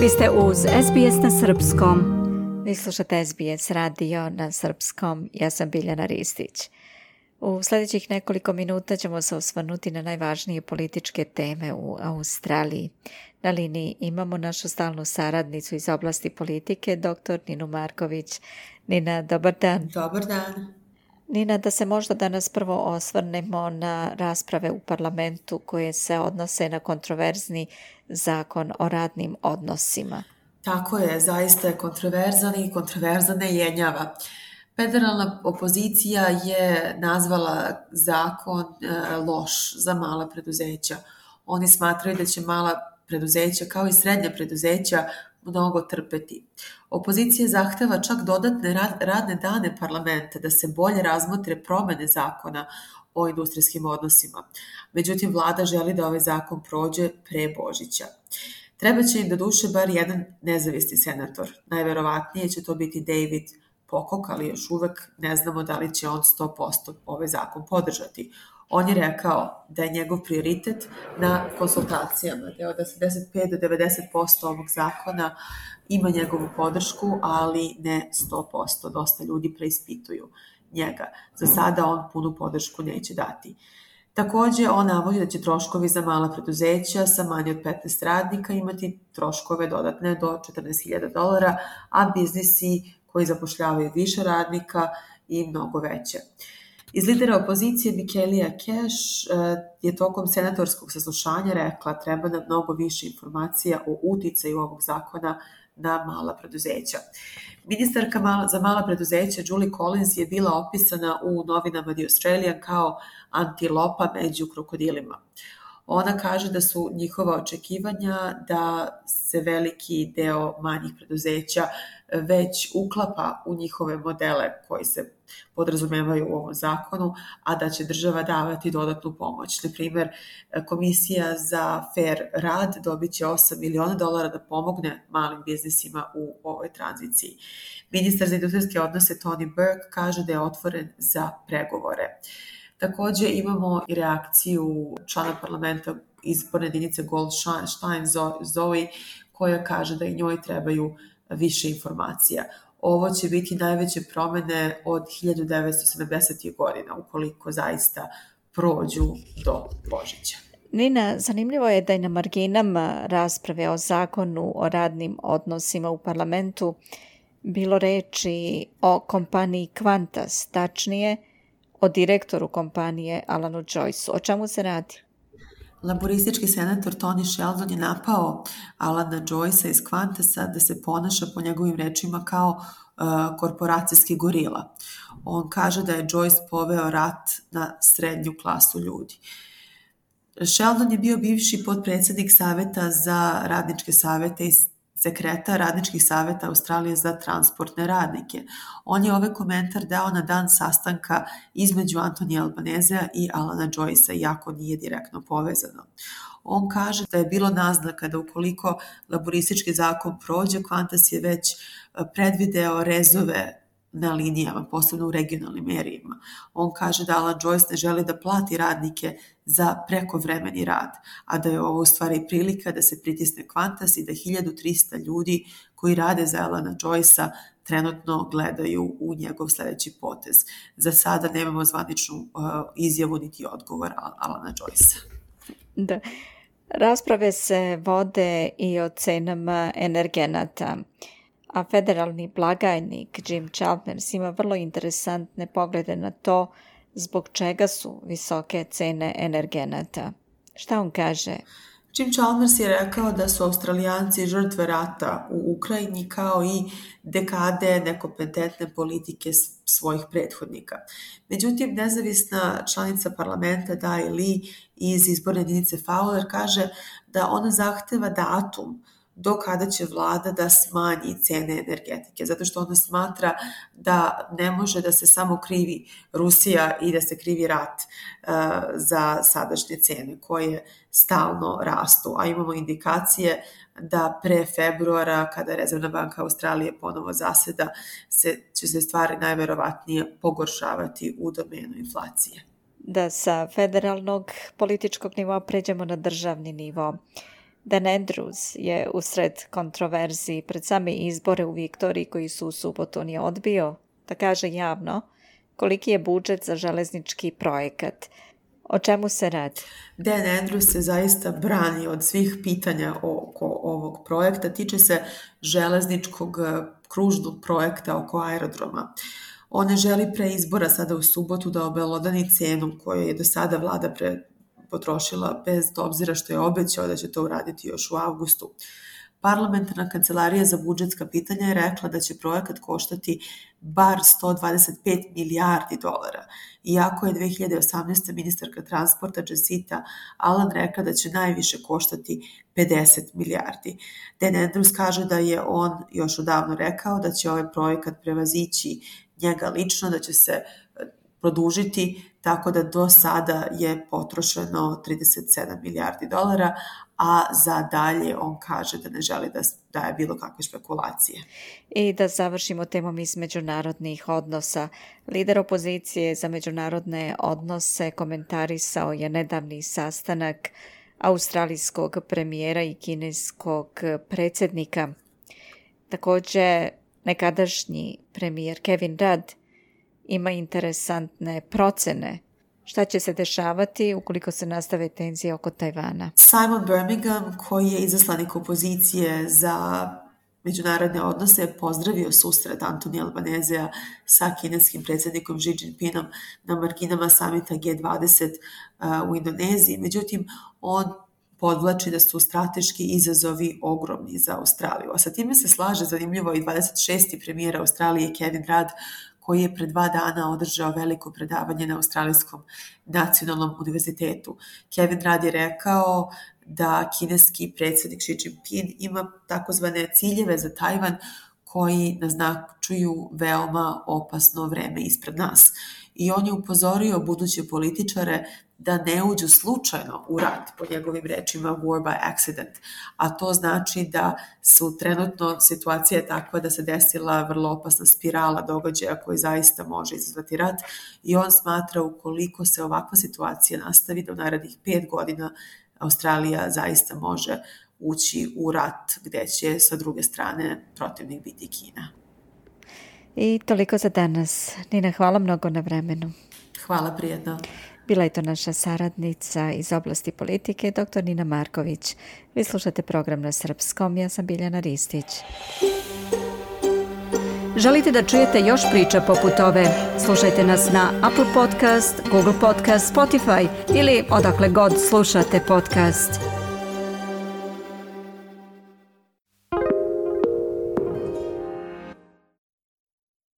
Vi ste uz SBS na Srpskom. Vi slušate SBS radio na Srpskom. Ja sam Biljana Ristić. U sljedećih nekoliko minuta ćemo se osvrnuti na najvažnije političke teme u Australiji. Na liniji imamo našu stalnu saradnicu iz oblasti politike, dr. Ninu Marković. Nina, dobar dan. Dobar dan. Nina, da se možda danas prvo osvrnemo na rasprave u parlamentu koje se odnose na kontroverzni zakon o radnim odnosima. Tako je, zaista je kontroverzan i kontroverzan ne jenjava. Federalna opozicija je nazvala zakon e, loš za mala preduzeća. Oni smatraju da će mala preduzeća kao i srednja preduzeća mnogo trpeti. Opozicija zahteva čak dodatne radne dane parlamenta da se bolje razmotre promene zakona o industrijskim odnosima. Međutim, vlada želi da ovaj zakon prođe pre Božića. Treba će im do duše bar jedan nezavisni senator. Najverovatnije će to biti David Pokok, ali još uvek ne znamo da li će on 100% ovaj zakon podržati. On je rekao da je njegov prioritet na konsultacijama, da je od 85 do 90% ovog zakona ima njegovu podršku, ali ne 100%. Dosta ljudi preispituju njega. Za sada on punu podršku neće dati. Takođe, on navodi da će troškovi za mala preduzeća sa manje od 15 radnika imati troškove dodatne do 14.000 dolara, a biznisi koji zapošljavaju više radnika i mnogo veće. Iz lidera opozicije Mikelija Keš e, je tokom senatorskog saslušanja rekla treba nam mnogo više informacija o uticaju ovog zakona na mala preduzeća. Ministarka za mala preduzeća Julie Collins je bila opisana u novinama The Australian kao antilopa među krokodilima. Ona kaže da su njihova očekivanja da se veliki deo manjih preduzeća već uklapa u njihove modele koji se podrazumevaju u ovom zakonu, a da će država davati dodatnu pomoć. Na primer, Komisija za fair rad dobit će 8 miliona dolara da pomogne malim biznisima u ovoj tranziciji. Ministar za industrijske odnose Tony Burke kaže da je otvoren za pregovore. Takođe imamo i reakciju člana parlamenta izborne jedinice Goldstein Zoe koja kaže da i njoj trebaju više informacija. Ovo će biti najveće promene od 1970. godina, ukoliko zaista prođu do Božića. Nina, zanimljivo je da je na marginama rasprave o zakonu o radnim odnosima u parlamentu bilo reči o kompaniji Qantas, tačnije o direktoru kompanije Alanu Joyce. O čemu se radi? Laboristički senator Tony Sheldon je napao Alana Joyce iz Qantasa da se ponaša po njegovim rečima kao uh, korporacijski gorila. On kaže da je Joyce poveo rat na srednju klasu ljudi. Sheldon je bio bivši podpredsednik Saveta za radničke savete iz sekretar radničkih saveta Australije za transportne radnike. On je ovaj komentar dao na dan sastanka između Antonija Albanezea i Alana Joycea, iako nije direktno povezano. On kaže da je bilo naznaka da ukoliko laboristički zakon prođe, Qantas je već predvideo rezove na linijama, posebno u regionalnim merijima. On kaže da Alan Joyce ne želi da plati radnike za prekovremeni rad, a da je ovo u stvari prilika da se pritisne kvantas i da 1300 ljudi koji rade za Alana Joyce-a trenutno gledaju u njegov sledeći potez. Za sada nemamo zvaničnu uh, izjavu niti odgovor Alana Joyce-a. Da. Rasprave se vode i o cenama energenata a federalni blagajnik Jim Chalmers ima vrlo interesantne poglede na to zbog čega su visoke cene energenata. Šta on kaže? Jim Chalmers je rekao da su australijanci žrtve rata u Ukrajini kao i dekade nekompetentne politike svojih prethodnika. Međutim, nezavisna članica parlamenta Dai Lee iz izborne jedinice Fowler kaže da ona zahteva datum do kada će vlada da smanji cene energetike, zato što ona smatra da ne može da se samo krivi Rusija i da se krivi rat uh, za sadašnje cene koje stalno rastu, a imamo indikacije da pre februara, kada Rezervna banka Australije ponovo zaseda, se, će se stvari najverovatnije pogoršavati u domenu inflacije. Da sa federalnog političkog nivoa pređemo na državni nivo. Dan Andrews je usred kontroverziji pred same izbore u Viktoriji koji su u subotu nije odbio da kaže javno koliki je budžet za železnički projekat. O čemu se radi? Dan Andrews se zaista brani od svih pitanja oko ovog projekta. Tiče se železničkog eh, kružnog projekta oko aerodroma. On ne želi pre izbora sada u subotu da obelodani cenu koju je do sada vlada pre potrošila bez obzira što je obećao da će to uraditi još u avgustu. Parlamentarna kancelarija za budžetska pitanja je rekla da će projekat koštati bar 125 milijardi dolara, iako je 2018. ministarka transporta Jessita Alan rekla da će najviše koštati 50 milijardi. Dan Andrews kaže da je on još odavno rekao da će ovaj projekat prevazići njega lično, da će se produžiti, tako da do sada je potrošeno 37 milijardi dolara, a za dalje on kaže da ne želi da daje bilo kakve špekulacije. I da završimo temom iz međunarodnih odnosa. Lider opozicije za međunarodne odnose komentarisao je nedavni sastanak australijskog premijera i kineskog predsjednika. Također, nekadašnji premijer Kevin Rudd ima interesantne procene šta će se dešavati ukoliko se nastave tenzije oko Tajvana. Simon Birmingham, koji je izaslanik opozicije za međunarodne odnose, je pozdravio susret Antonija Albanezea sa kineskim predsjednikom Xi Jinpingom na marginama samita G20 uh, u Indoneziji. Međutim, on podvlači da su strateški izazovi ogromni za Australiju. A sa time se slaže zanimljivo i 26. premijer Australije Kevin Rudd koji je pre dva dana održao veliko predavanje na Australijskom nacionalnom univerzitetu. Kevin Rudd je rekao da kineski predsjednik Xi Jinping ima takozvane ciljeve za Tajvan koji naznačuju veoma opasno vreme ispred nas. I on je upozorio buduće političare da ne uđu slučajno u rat, po njegovim rečima war by accident, a to znači da su trenutno situacija je takva da se desila vrlo opasna spirala događaja koji zaista može izazvati rat i on smatra ukoliko se ovakva situacija nastavi da u narednih pet godina Australija zaista može ući u rat gde će sa druge strane protivnik biti Kina. I toliko za danas. Nina, hvala mnogo na vremenu. Hvala, prijetno. Bila je to naša saradnica iz oblasti politike, dr. Nina Marković. Vi slušate program na srpskom, ja sam Biljana Ristić. Želite da čujete još priča poput ove? Slušajte nas na Apple Podcast, Google Podcast, Spotify ili odakle god slušate podcast.